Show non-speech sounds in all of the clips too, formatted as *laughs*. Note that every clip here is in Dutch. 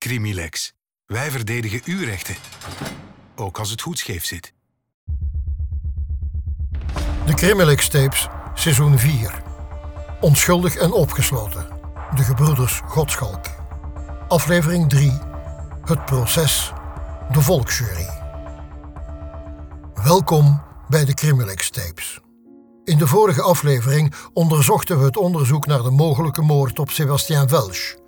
Crimilex. Wij verdedigen uw rechten. Ook als het goed scheef zit. De Crimilex Tapes, seizoen 4. Onschuldig en opgesloten. De gebroeders Godschalk. Aflevering 3. Het proces. De volksjury. Welkom bij de Crimilex Tapes. In de vorige aflevering onderzochten we het onderzoek naar de mogelijke moord op Sébastien Welch.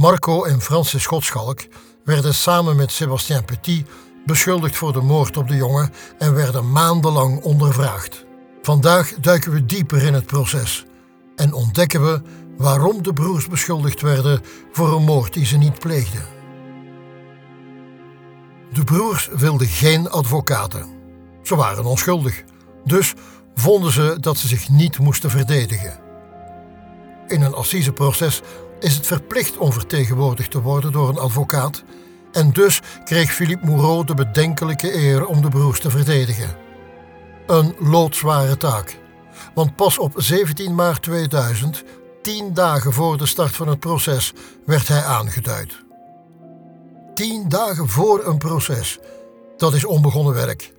Marco en Francis Godschalk werden samen met Sébastien Petit beschuldigd voor de moord op de jongen en werden maandenlang ondervraagd. Vandaag duiken we dieper in het proces en ontdekken we waarom de broers beschuldigd werden voor een moord die ze niet pleegden. De broers wilden geen advocaten. Ze waren onschuldig, dus vonden ze dat ze zich niet moesten verdedigen. In een assiseproces is het verplicht om vertegenwoordigd te worden door een advocaat en dus kreeg Philippe Moureau de bedenkelijke eer om de broers te verdedigen. Een loodzware taak, want pas op 17 maart 2000, tien dagen voor de start van het proces, werd hij aangeduid. Tien dagen voor een proces, dat is onbegonnen werk.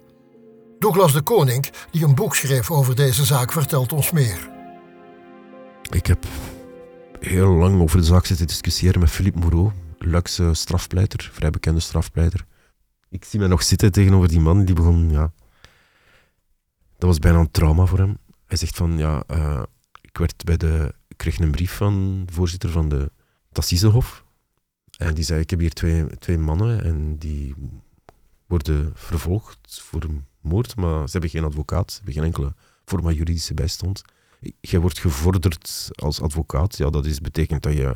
Douglas de Koning, die een boek schreef over deze zaak, vertelt ons meer. Ik heb heel lang over de zaak zitten discussiëren met Philippe Moreau, Luxe strafpleiter, vrij bekende strafpleiter. Ik zie mij nog zitten tegenover die man, die begon, ja... Dat was bijna een trauma voor hem. Hij zegt van, ja, uh, ik werd bij de... Kreeg een brief van de voorzitter van de Tassisehof. En die zei, ik heb hier twee, twee mannen en die worden vervolgd voor moord, maar ze hebben geen advocaat, ze hebben geen enkele vorm van juridische bijstand. Jij wordt gevorderd als advocaat. Ja, dat is, betekent dat je,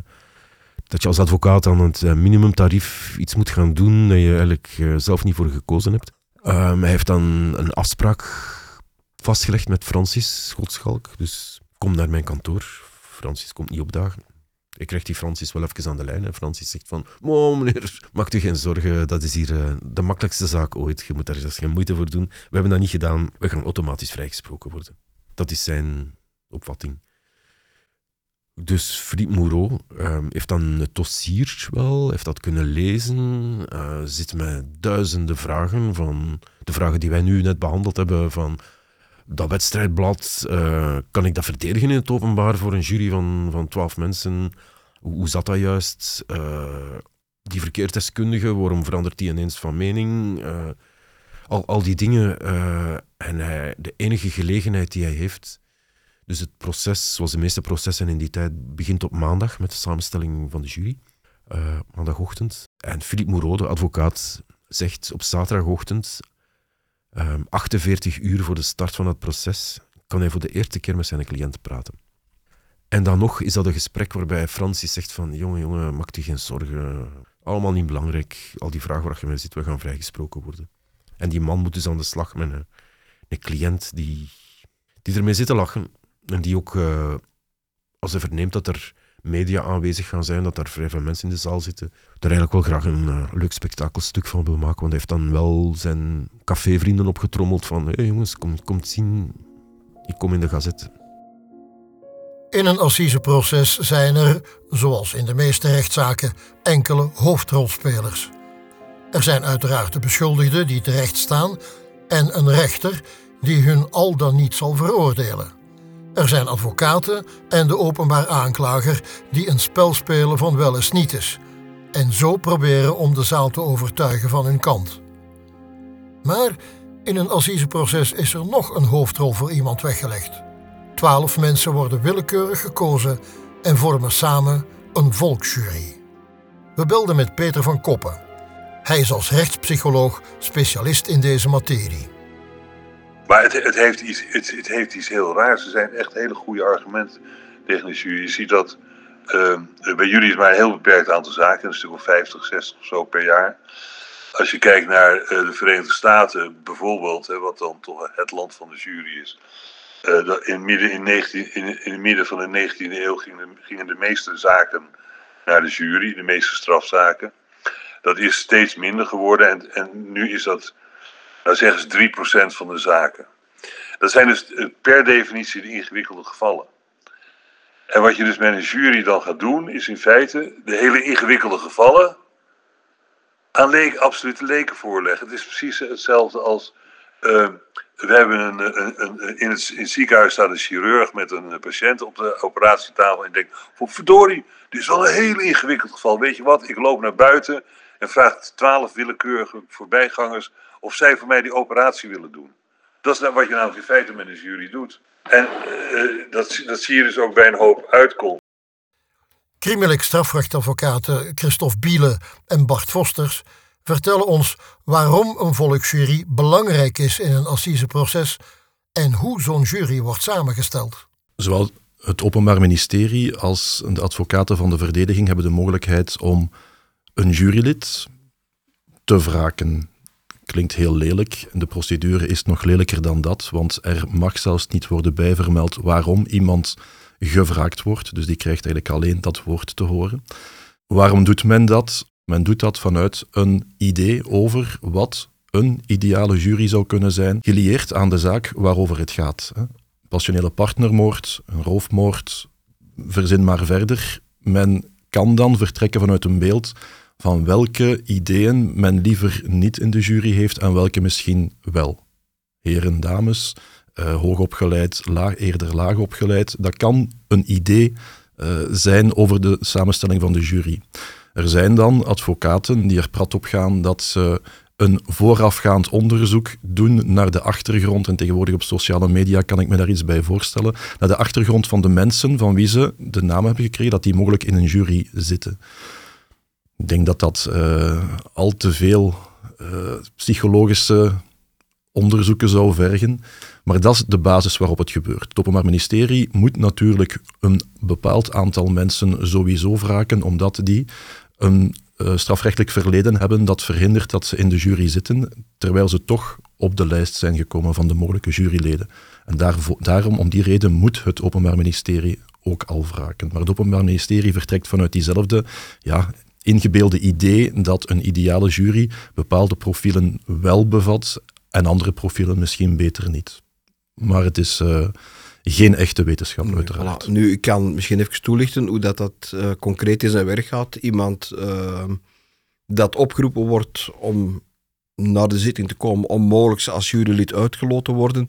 dat je als advocaat aan het eh, minimumtarief iets moet gaan doen dat je eigenlijk eh, zelf niet voor gekozen hebt. Um, hij heeft dan een afspraak vastgelegd met Francis Schotschalk. Dus kom naar mijn kantoor. Francis komt niet opdagen. Ik krijg die Francis wel even aan de lijn. En Francis zegt van, oh meneer, maak u geen zorgen. Dat is hier uh, de makkelijkste zaak ooit. Je moet daar zelfs geen moeite voor doen. We hebben dat niet gedaan. We gaan automatisch vrijgesproken worden. Dat is zijn opvatting. Dus Philippe Moreau um, heeft dan het dossier wel, heeft dat kunnen lezen, uh, zit met duizenden vragen van de vragen die wij nu net behandeld hebben van dat wedstrijdblad, uh, kan ik dat verdedigen in het openbaar voor een jury van, van twaalf mensen? Hoe, zat dat juist? Uh, die verkeersdeskundige, waarom verandert die ineens van mening? Al, al die dingen. en hij, de enige gelegenheid die hij heeft, dus het proces, zoals de meeste processen in die tijd, begint op maandag met de samenstelling van de jury. maandagochtend. En Philippe Moreau, de advocaat, zegt op zaterdagochtend 48 ehm, uur voor de start van het proces kan hij voor de eerste keer met zijn cliënt praten. En dan nog is dat een gesprek waarbij Francis zegt van jongen, jongen, maak je geen zorgen. Allemaal niet belangrijk. Al die vragen waar je mee zit, we gaan vrijgesproken worden. En die man moet dus aan de slag met een, een cliënt die, die ermee zit te lachen. En die ook, uh, als hij verneemt dat er media aanwezig gaan zijn, dat daar vrij veel mensen in de zaal zitten, er eigenlijk wel graag een uh, leuk spektakelstuk van wil maken. Want hij heeft dan wel zijn cafévrienden opgetrommeld van hé jongens, kom, kom zien, ik kom in de gazette. In een assiseproces zijn er, zoals in de meeste rechtszaken, enkele hoofdrolspelers. Er zijn uiteraard de beschuldigden die terecht staan en een rechter die hun al dan niet zal veroordelen. Er zijn advocaten en de openbaar aanklager die een spel spelen van wel eens niet is en zo proberen om de zaal te overtuigen van hun kant. Maar in een assiseproces is er nog een hoofdrol voor iemand weggelegd. Twaalf mensen worden willekeurig gekozen en vormen samen een volksjury. We belden met Peter van Koppen. Hij is als rechtspsycholoog specialist in deze materie. Maar het, het, heeft iets, het, het, heeft iets heel raars. Er zijn echt hele goede argumenten tegen de jury. Je ziet dat uh, bij jullie is maar een heel beperkt aantal zaken, een stuk of 50, 60 of zo per jaar. Als je kijkt naar uh, de Verenigde Staten bijvoorbeeld, hè, wat dan toch het land van de jury is. Uh, in, midden, in, 19, in, in het midden van de 19e eeuw gingen, gingen de meeste zaken naar de jury, de meeste strafzaken. Dat is steeds minder geworden en, en nu is dat nou zeggen ze 3% van de zaken. Dat zijn dus per definitie de ingewikkelde gevallen. En wat je dus met een jury dan gaat doen, is in feite de hele ingewikkelde gevallen aan absolute leken voorleggen. Het is precies hetzelfde als. Uh, we hebben een, een, een, in, het, ziekenhuis staat een chirurg met een patiënt op de operatietafel. En denkt: verdorie, dit is wel een heel ingewikkeld geval. Weet je wat? Ik loop naar buiten en vraag twaalf willekeurige voorbijgangers of zij voor mij die operatie willen doen. Dat is nou wat je namelijk in feite met een jury doet. En uh, dat, dat zie je dus ook bij een hoop uitkomsten. Criminelijk strafrechtadvocaten Christophe Biele en Bart Vosters vertellen ons waarom een volksjury belangrijk is in een assiseproces en hoe zo'n jury wordt samengesteld. Zowel het Openbaar Ministerie als de advocaten van de verdediging hebben de mogelijkheid om een jurylid te wraken. Klinkt heel lelijk. De procedure is nog lelijker dan dat, want er mag zelfs niet worden bijvermeld waarom iemand gevraagd wordt. Dus die krijgt eigenlijk alleen dat woord te horen. Waarom doet men dat? Men doet dat vanuit een idee over wat een ideale jury zou kunnen zijn, gelieerd aan de zaak waarover het gaat. Passionele partnermoord, een roofmoord, verzin maar verder. Men kan dan vertrekken vanuit een beeld van welke ideeën men liever niet in de jury heeft en welke misschien wel. Heren, dames, uh, hoogopgeleid, laag, eerder laag opgeleid, dat kan een idee uh, zijn over de samenstelling van de jury. Er zijn dan advocaten die er prat op gaan dat ze een voorafgaand onderzoek doen naar de achtergrond, en tegenwoordig op sociale media kan ik me daar iets bij voorstellen, naar de achtergrond van de mensen van wie ze de naam hebben gekregen, dat die mogelijk in een jury zitten. Ik denk dat dat uh, al te veel uh, psychologische onderzoeken zou vergen. Maar dat is de basis waarop het gebeurt. Het Openbaar Ministerie moet natuurlijk een bepaald aantal mensen sowieso wraken, omdat die een uh, strafrechtelijk verleden hebben dat verhindert dat ze in de jury zitten, terwijl ze toch op de lijst zijn gekomen van de mogelijke juryleden. En daarom, om die reden, moet het Openbaar Ministerie ook al wraken. Maar het Openbaar Ministerie vertrekt vanuit diezelfde ja, ingebeelde idee dat een ideale jury bepaalde profielen wel bevat en andere profielen misschien beter niet. Maar het is uh, geen echte wetenschap, nee, uiteraard. Voilà. Nu, ik kan misschien even toelichten hoe dat, dat uh, concreet in zijn werk gaat. Iemand uh, dat opgeroepen wordt om naar de zitting te komen, om mogelijk als jurylid uitgeloten te worden.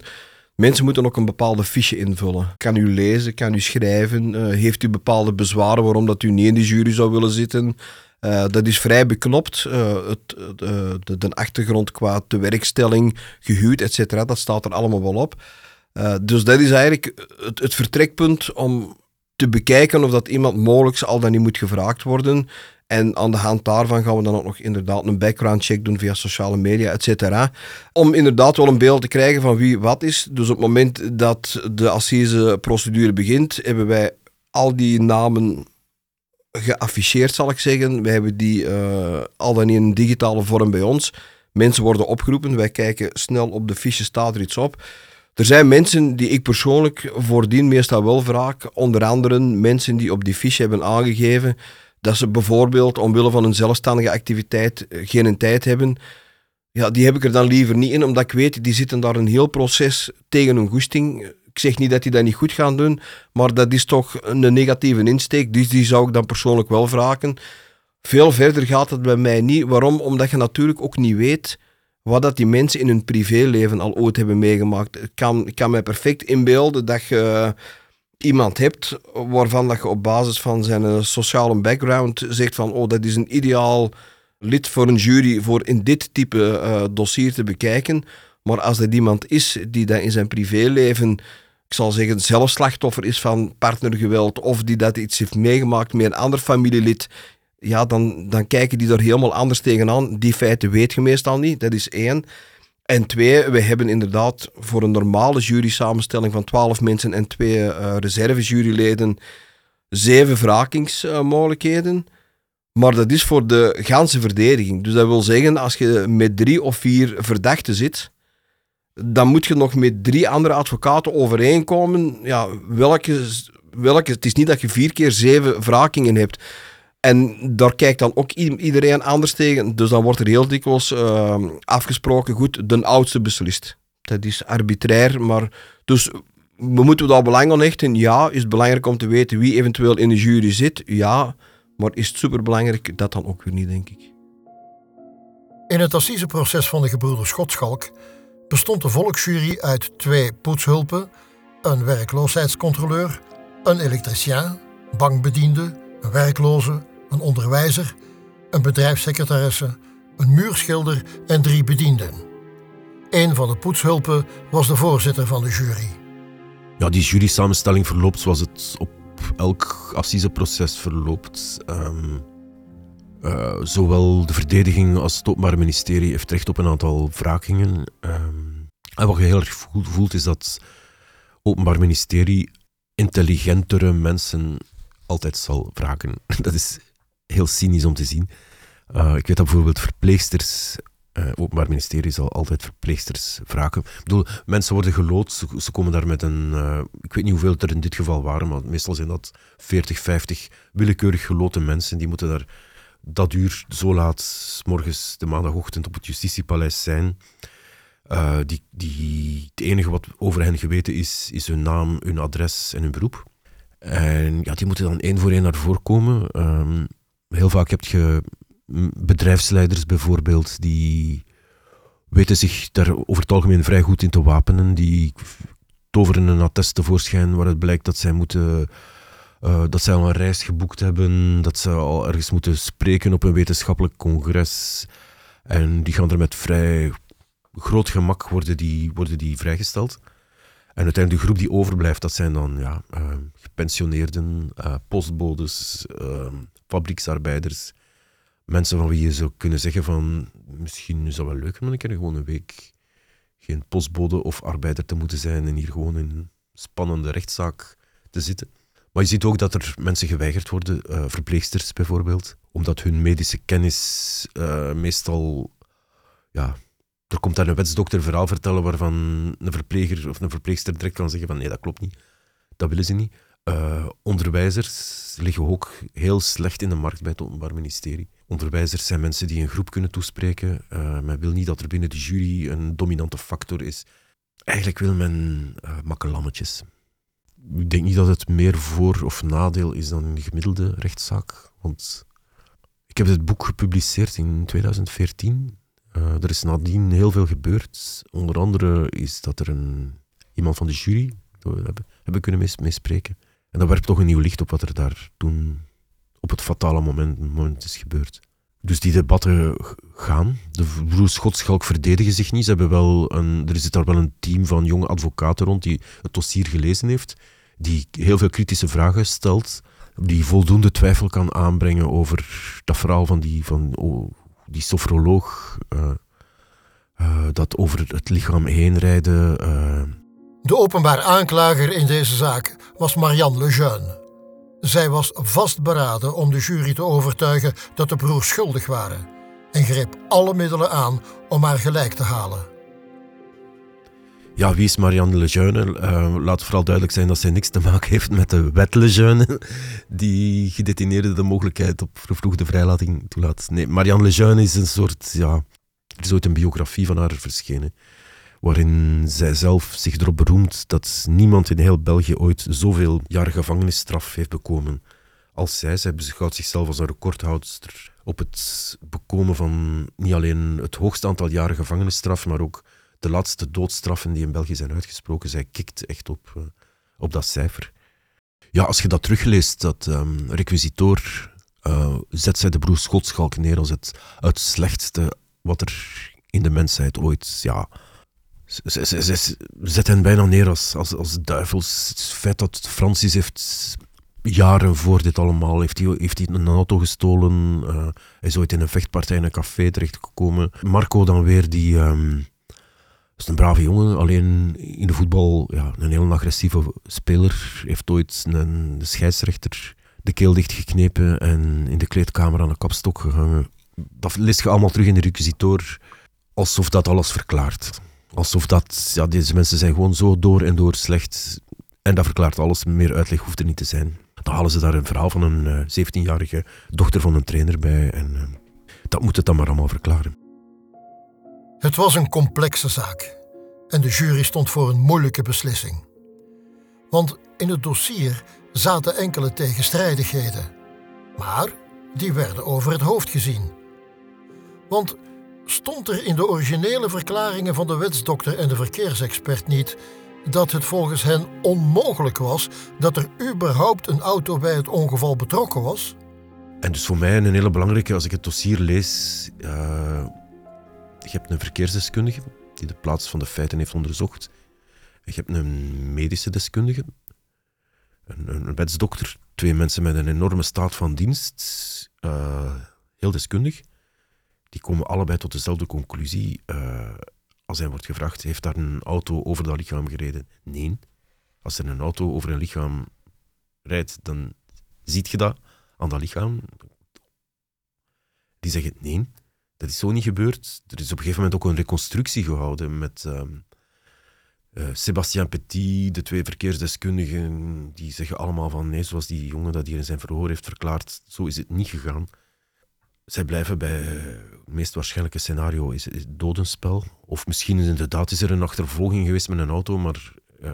Mensen moeten ook een bepaalde fiche invullen. Kan u lezen, kan u schrijven? heeft u bepaalde bezwaren waarom dat u niet in de jury zou willen zitten? Uh, dat is vrij beknopt. Uh, het, uh, de, de, achtergrond qua de werkstelling, gehuwd, et dat staat er allemaal wel op. dus dat is eigenlijk het, het, vertrekpunt om te bekijken of dat iemand mogelijk al dan niet moet gevraagd worden. En aan de hand daarvan gaan we dan ook nog inderdaad een background check doen via sociale media, et cetera. Om inderdaad wel een beeld te krijgen van wie wat is. Dus op het moment dat de assiseprocedure begint, hebben wij al die namen geafficheerd, zal ik zeggen. We hebben die uh, al dan in een digitale vorm bij ons. Mensen worden opgeroepen, wij kijken snel op de fiche, staat er iets op. Er zijn mensen die ik persoonlijk voordien meestal wel vraag. Onder andere mensen die op die fiche hebben aangegeven dat ze bijvoorbeeld omwille van een zelfstandige activiteit eh, geen tijd hebben. Ja, die heb ik er dan liever niet in, omdat ik weet, die zitten daar een heel proces tegen een goesting ik zeg niet dat die dat niet goed gaan doen, maar dat is toch een negatieve insteek. Dus die zou ik dan persoonlijk wel vragen. Veel verder gaat het bij mij niet. Waarom? Omdat je natuurlijk ook niet weet wat dat die mensen in hun privéleven al ooit hebben meegemaakt. Ik kan, kan mij perfect inbeelden dat je iemand hebt waarvan dat je op basis van zijn eh, sociale background zegt van oh, dat is een ideaal lid voor een jury voor in dit type uh, dossier te bekijken. Maar als er iemand is die dat in zijn privéleven ik zal zeggen, zelf slachtoffer is van partnergeweld of die dat iets heeft meegemaakt met een ander familielid, ja, dan, dan kijken die er helemaal anders tegenaan. Die feiten weet je meestal niet, dat is één. En twee, we hebben inderdaad voor een normale jury-samenstelling van twaalf mensen en twee uh, reservejuryleden zeven wrakingsmogelijkheden. Maar dat is voor de ganse verdediging. Dus dat wil zeggen, als je met drie of vier verdachten zit, dan moet je nog met drie andere advocaten overeenkomen. Ja, welke, welke, het is niet dat je vier keer zeven wrakingen hebt. En daar kijkt dan ook iedereen anders tegen. Dus dan wordt er heel dikwijls uh, afgesproken, goed, de oudste beslist. Dat is arbitrair, maar dus we moeten daar belang aan hechten. Ja, is het belangrijk om te weten wie eventueel in de jury zit. Ja, maar is het superbelangrijk? Dat dan ook weer niet, denk ik. In het assiseproces van de gebroeders Schotschalk bestond de volksjury uit twee poetshulpen, een werkloosheidscontroleur, een elektricien, bankbediende, een werkloze, een onderwijzer, een bedrijfssecretaresse, een muurschilder en drie bedienden. Een van de poetshulpen was de voorzitter van de jury. Ja, die jury-samenstelling verloopt zoals het op elk assiseproces verloopt. Ehm, eh, zowel de verdediging als het Openbaar Ministerie heeft recht op een aantal wrakingen. Ehm, en wat je heel erg voelt, is dat het Openbaar Ministerie intelligentere mensen altijd zal wraken. *laughs* Dat is heel cynisch om te zien. Uh, ik weet dat bijvoorbeeld verpleegsters uh, Openbaar Ministerie zal altijd verpleegsters vragen. Ik bedoel, mensen worden gelood, ze, komen daar met een... Ik weet niet hoeveel er in dit geval waren, maar meestal zijn dat 40, 50 willekeurig geloten mensen. Die moeten daar dat uur zo laat, morgens de maandagochtend op het justitiepaleis zijn. Uh, die, die, het enige wat over hen geweten is, is hun naam, hun adres en hun beroep. En ja, die moeten dan één voor één naar voren komen. Um, heel vaak heb je bedrijfsleiders bijvoorbeeld, die weten zich daar over het algemeen vrij goed in te wapenen. Die toveren een attest tevoorschijn waaruit blijkt dat zij moeten... Uh, dat zij al een reis geboekt hebben, dat ze al ergens moeten spreken op een wetenschappelijk congres. En die gaan er met vrij groot gemak worden die, worden die vrijgesteld. En uiteindelijk de groep die overblijft, dat zijn dan ja, uh, gepensioneerden, uh, postbodes, fabrieksarbeiders, mensen van wie je zou kunnen zeggen van misschien is dat wel leuk om een keer gewoon een week geen postbode of arbeider te moeten zijn en hier gewoon in een spannende rechtszaak te zitten. Maar je ziet ook dat er mensen geweigerd worden, uh, verpleegsters bijvoorbeeld, omdat hun medische kennis uh, meestal, ja, er komt daar een wetsdokter verhaal vertellen waarvan een verpleger of een verpleegster direct kan zeggen van nee, dat klopt niet, dat willen ze niet. Uh, onderwijzers liggen ook heel slecht in de markt bij het Openbaar Ministerie. Onderwijzers zijn mensen die een groep kunnen toespreken. Men wil niet dat er binnen de jury een dominante factor is. Eigenlijk wil men makkelammetjes. Ik denk niet dat het meer voor- of nadeel is dan een gemiddelde rechtszaak. Want ik heb het boek gepubliceerd in 2014. Uh, er is nadien heel veel gebeurd. Onder andere is dat er een, iemand van de jury hebben, hebben kunnen meespreken. En dat werpt toch een nieuw licht op wat er daar toen op het fatale moment, moment is gebeurd. Dus die debatten gaan. De broers Schotschalk verdedigen zich niet. Ze hebben wel een, er zit daar wel een team van jonge advocaten rond die het dossier gelezen heeft, die heel veel kritische vragen stelt, die voldoende twijfel kan aanbrengen over dat verhaal van die, van, oh, die sofroloog, uh, uh, dat over het lichaam heen rijden. Uh. De openbaar aanklager in deze zaak was Marianne Lejeune. Zij was vastberaden om de jury te overtuigen dat de broers schuldig waren en greep alle middelen aan om haar gelijk te halen. Ja, wie is Marianne Lejeune? Uh, laat vooral duidelijk zijn dat zij niks te maken heeft met de wet Lejeune, *laughs* die gedetineerden de mogelijkheid op vervroegde vrijlating toelaat. Nee, Marianne Lejeune is een soort, ja, er is ooit een biografie van haar verschenen waarin zij zelf zich erop beroemt dat niemand in heel België ooit zoveel jaren gevangenisstraf heeft bekomen als zij. Zij beschouwt zichzelf als een recordhoudster op het bekomen van niet alleen het hoogste aantal jaren gevangenisstraf, maar ook de laatste doodstraffen die in België zijn uitgesproken. Zij kikt echt op, uh, op dat cijfer. Ja, als je dat terugleest, dat um, requisitoor, uh, zet zij de broer Schotschalk neer als het, het slechtste wat er in de mensheid ooit ja, ze, ze, ze, zet hen bijna neer als, als, duivels. Het feit dat Francis heeft jaren voor dit allemaal heeft hij, heeft hij een auto gestolen. Uh, hij is ooit in een vechtpartij in een café terechtgekomen. Marco dan weer, die um, is een brave jongen. Alleen in de voetbal ja, een heel agressieve speler. Heeft ooit een, scheidsrechter de keel dichtgeknepen en in de kleedkamer aan de kapstok gehangen. Dat leest je allemaal terug in de requisitoor. Alsof dat alles verklaart. Alsof dat, ja, deze mensen zijn gewoon zo door en door slecht. En dat verklaart alles. Meer uitleg hoeft er niet te zijn. Dan halen ze daar een verhaal van een uh, eh, 17-jarige dochter van een trainer bij. En uh, dat moet het dan maar allemaal verklaren. Het was een complexe zaak. En de jury stond voor een moeilijke beslissing. Want in het dossier zaten enkele tegenstrijdigheden. Maar die werden over het hoofd gezien. Want stond er in de originele verklaringen van de wetsdokter en de verkeersexpert niet dat het volgens hen onmogelijk was dat er überhaupt een auto bij het ongeval betrokken was? En dus voor mij een hele belangrijke, als ik het dossier lees, uh, je hebt een verkeersdeskundige die de plaats van de feiten heeft onderzocht. Je hebt een medische deskundige, een, een wetsdokter, twee mensen met een enorme staat van dienst, uh, heel deskundig. Die komen allebei tot dezelfde conclusie. Uh, als hij wordt gevraagd, heeft daar een auto over dat lichaam gereden? Nee. Als er een auto over een lichaam rijdt, dan ziet je dat aan dat lichaam. Die zeggen nee, dat is zo niet gebeurd. Er is op een gegeven moment ook een reconstructie gehouden met uh, Sébastien Petit, de twee verkeersdeskundigen. Die zeggen allemaal van nee, zoals die jongen dat hier in zijn verhoor heeft verklaard, zo is het niet gegaan. Zij blijven bij het meest waarschijnlijke scenario is, het dodenspel. Of misschien is inderdaad is er een achtervolging geweest met een auto, maar uh,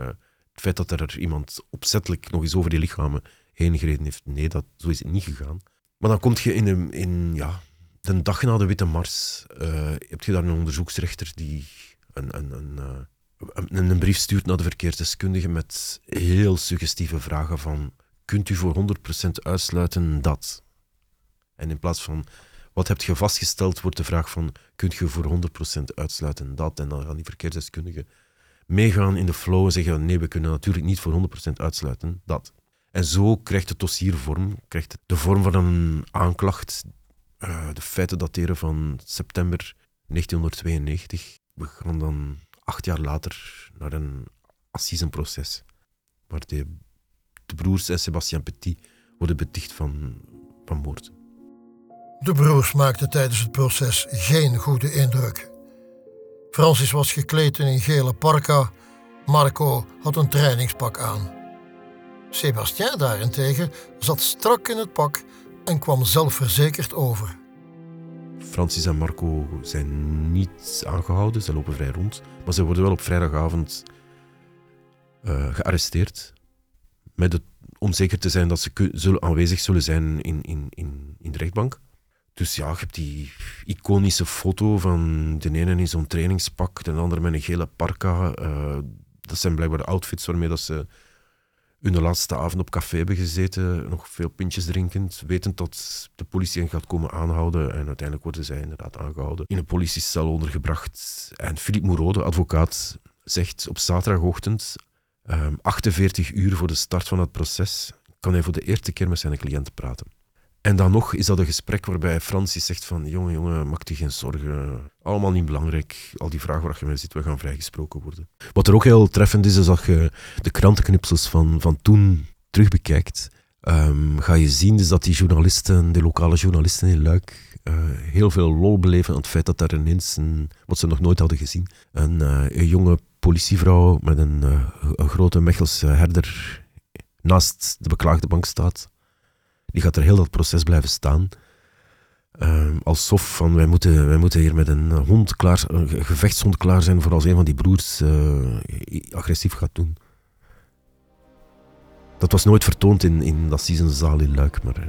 het feit dat er iemand opzettelijk nog eens over die lichamen heen gereden heeft, nee, dat, zo is het niet gegaan. Maar dan kom je in, de, in ja, de dag na de Witte Mars, uh, heb je daar een onderzoeksrechter die een, een, een, uh, een, een brief stuurt naar de verkeersdeskundige met heel suggestieve vragen van kunt u voor 100% uitsluiten dat? En in plaats van wat heb je vastgesteld, wordt de vraag van kunt je voor 100% uitsluiten dat? En dan gaan die verkeersdeskundigen meegaan in de flow en zeggen nee, we kunnen natuurlijk niet voor 100% uitsluiten dat. En zo krijgt het dossier vorm, krijgt de vorm van een aanklacht. Uh, de feiten dateren van september 1992. We gaan dan acht jaar later naar een assisenproces, waar de, de broers en Sébastien Petit worden beticht van, van moord. De broers maakten tijdens het proces geen goede indruk. Francis was gekleed in een gele parka, Marco had een trainingspak aan. Sébastien daarentegen zat strak in het pak en kwam zelfverzekerd over. Francis en Marco zijn niet aangehouden, ze lopen vrij rond, maar ze worden wel op vrijdagavond uh, gearresteerd. Met het, om zeker te zijn dat ze zullen, aanwezig zullen zijn in, in, in, in de rechtbank. Dus ja, je hebt die iconische foto van de ene in zo'n trainingspak, de andere met een gele parka. Uh, dat zijn blijkbaar de outfits waarmee dat ze hun laatste avond op café hebben gezeten, nog veel pintjes drinkend, wetend dat de politie hen gaat komen aanhouden. En uiteindelijk worden zij inderdaad aangehouden, in een politiecel ondergebracht. En Philippe Moreau, de advocaat, zegt op zaterdagochtend, um, 48 uur voor de start van het proces, kan hij voor de eerste keer met zijn cliënt praten. En dan nog is dat een gesprek waarbij Francis zegt van jongen, jongen, maak je geen zorgen. Allemaal niet belangrijk. Al die vragen waar je mee zit, we gaan vrijgesproken worden. Wat er ook heel treffend is, is dat je de krantenknipsels van, van toen terugbekijkt. Um, ga je zien dus dat die journalisten, de lokale journalisten in Luik, uh, heel veel lol beleven aan het feit dat daar ineens, een, wat ze nog nooit hadden gezien, een, een jonge politievrouw met een, uh, een grote Mechelse herder naast de beklaagde bank staat die gaat er heel dat proces blijven staan. Uh, alsof van wij moeten, wij moeten hier met een hond klaar, een gevechtshond klaar zijn voor als een van die broers uh, agressief gaat doen. Dat was nooit vertoond in, in dat seasonzaal in Luik. Maar, uh...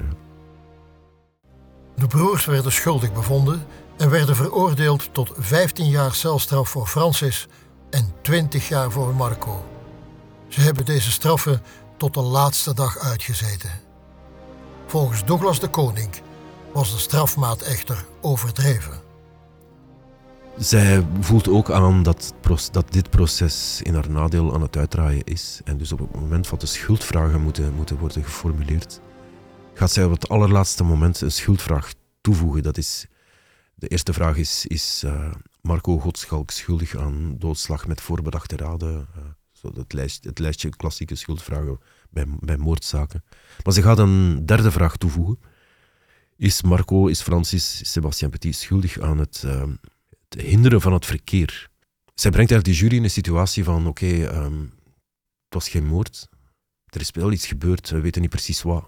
De broers werden schuldig bevonden en werden veroordeeld tot 15 jaar celstraf voor Francis en 20 jaar voor Marco. Ze hebben deze straffen tot de laatste dag uitgezeten. Volgens Douglas de Koning was de strafmaat echter overdreven. Zij voelt ook aan dat, dat dit proces in haar nadeel aan het uitdraaien is. En dus op het moment dat de schuldvragen moeten, moeten worden geformuleerd, gaat zij op het allerlaatste moment een schuldvraag toevoegen. Dat is, de eerste vraag is, is uh, Marco Godschalk schuldig aan doodslag met voorbedachte raden? Uh, zo lijst, het lijstje klassieke schuldvragen bij, bij moordzaken. Maar ze gaat een derde vraag toevoegen. Is Marco, is Francis, Sébastien Petit schuldig aan het, uh, het, hinderen van het verkeer? Zij brengt eigenlijk die jury in een situatie van, oké, um, het was geen moord. Er is wel iets gebeurd, we weten niet precies wat.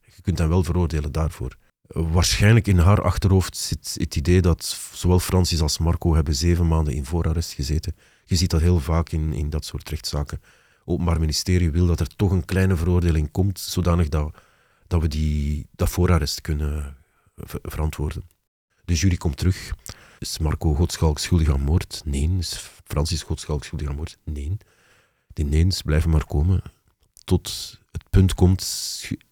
Je kunt hem wel veroordelen daarvoor. Waarschijnlijk in haar achterhoofd zit het idee dat zowel Francis als Marco hebben zeven maanden in voorarrest gezeten. Je ziet dat heel vaak in, in dat soort rechtszaken Openbaar Ministerie wil dat er toch een kleine veroordeling komt, zodanig dat, dat we die, dat voorarrest kunnen ver- verantwoorden. De jury komt terug. Is Marco Godschalk schuldig aan moord? Nee. Is Francis Godschalk schuldig aan moord? Nee. Die neens blijven maar komen. Tot het punt komt,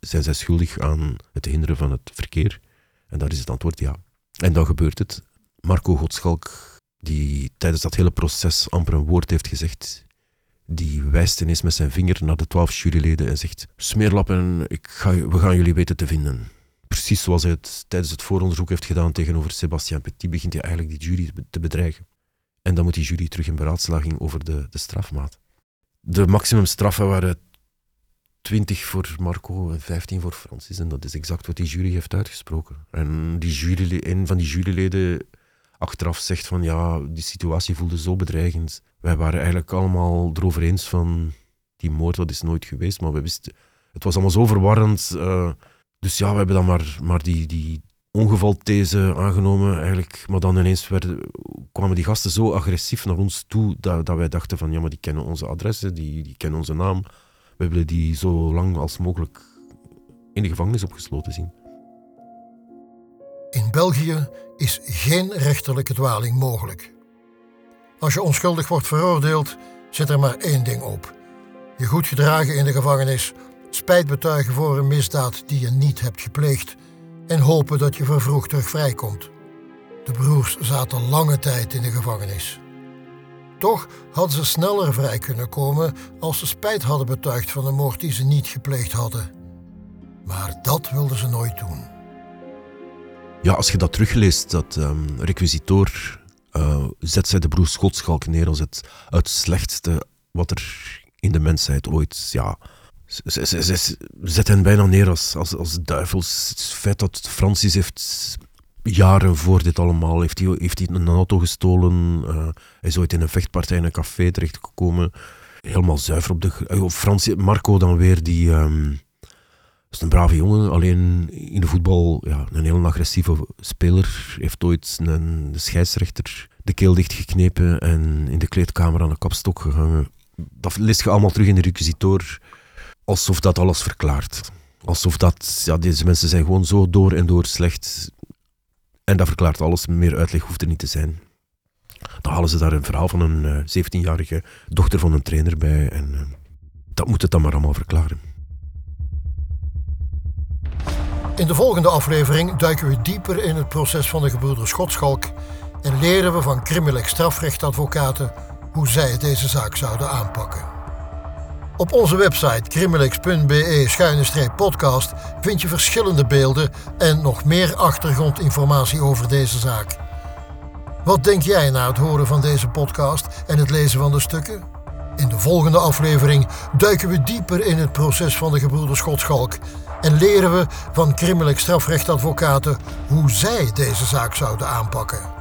zijn zij schuldig aan het hinderen van het verkeer? En daar is het antwoord ja. En dan gebeurt het. Marco Godschalk, die tijdens dat hele proces amper een woord heeft gezegd, die wijst ineens met zijn vinger naar de twaalf juryleden en zegt: Smeerlappen, ik ga, we gaan jullie weten te vinden. Precies zoals hij het tijdens het vooronderzoek heeft gedaan tegenover Sébastien Petit, begint hij eigenlijk die jury te bedreigen. En dan moet die jury terug in beraadslaging over de, de strafmaat. De maximumstraffen waren 20 voor Marco en 15 voor Francis. En dat is exact wat die jury heeft uitgesproken. En die jury, een van die juryleden achteraf zegt van ja, die situatie voelde zo bedreigend. Wij waren eigenlijk allemaal erover eens van die moord, dat is nooit geweest. Maar we wisten, het was allemaal zo verwarrend. eh, dus ja, we hebben dan maar, maar die, die ongevalthese aangenomen eigenlijk. Maar dan ineens werden, kwamen die gasten zo agressief naar ons toe dat, dat wij dachten van ja, maar die kennen onze adressen, die, die kennen onze naam. We willen die zo lang als mogelijk in de gevangenis opgesloten zien. In België is geen rechterlijke dwaling mogelijk. Als je onschuldig wordt veroordeeld, zit er maar één ding op. Je goed gedragen in de gevangenis, spijt betuigen voor een misdaad die je niet hebt gepleegd en hopen dat je vervroegd terug vrijkomt. De broers zaten lange tijd in de gevangenis. Toch hadden ze sneller vrij kunnen komen als ze spijt hadden betuigd van de moord die ze niet gepleegd hadden. Maar dat wilden ze nooit doen. Ja, als je dat terugleest, dat ehm requisitoor eh, zet zij de broer Schotschalk neer als het, het slechtste wat er in de mensheid ooit... Ja, ze, ze, ze- ze zet hen bijna neer als, als, als duivels. Het feit dat Francis heeft jaren voor dit allemaal, heeft hij, heeft hij een auto gestolen, eh, hij is ooit in een vechtpartij in een café terechtgekomen, helemaal zuiver op de... gr- eh, Francis, Marco dan weer, die... ehm, is een brave jongen, alleen in de voetbal ja, een heel agressieve speler. Heeft ooit een scheidsrechter de keel dichtgeknepen en in de kleedkamer aan de kapstok gehangen. Dat leest je allemaal terug in de requisitoor, alsof dat alles verklaart. Alsof dat, ja, deze mensen zijn gewoon zo door en door slecht. En dat verklaart alles, meer uitleg hoeft er niet te zijn. Dan halen ze daar een verhaal van een eh, 17-jarige dochter van een trainer bij en eh, dat moet het dan maar allemaal verklaren. In de volgende aflevering duiken we dieper in het proces van de gebroeders Schotschalk en leren we van crimineel strafrechtadvocaten hoe zij deze zaak zouden aanpakken. Op onze website crimilex.be-podcast vind je verschillende beelden en nog meer achtergrondinformatie over deze zaak. Wat denk jij na het horen van deze podcast en het lezen van de stukken? In de volgende aflevering duiken we dieper in het proces van de gebroeders Schotschalk en leren we van crimineel strafrechtadvocaten hoe zij deze zaak zouden aanpakken.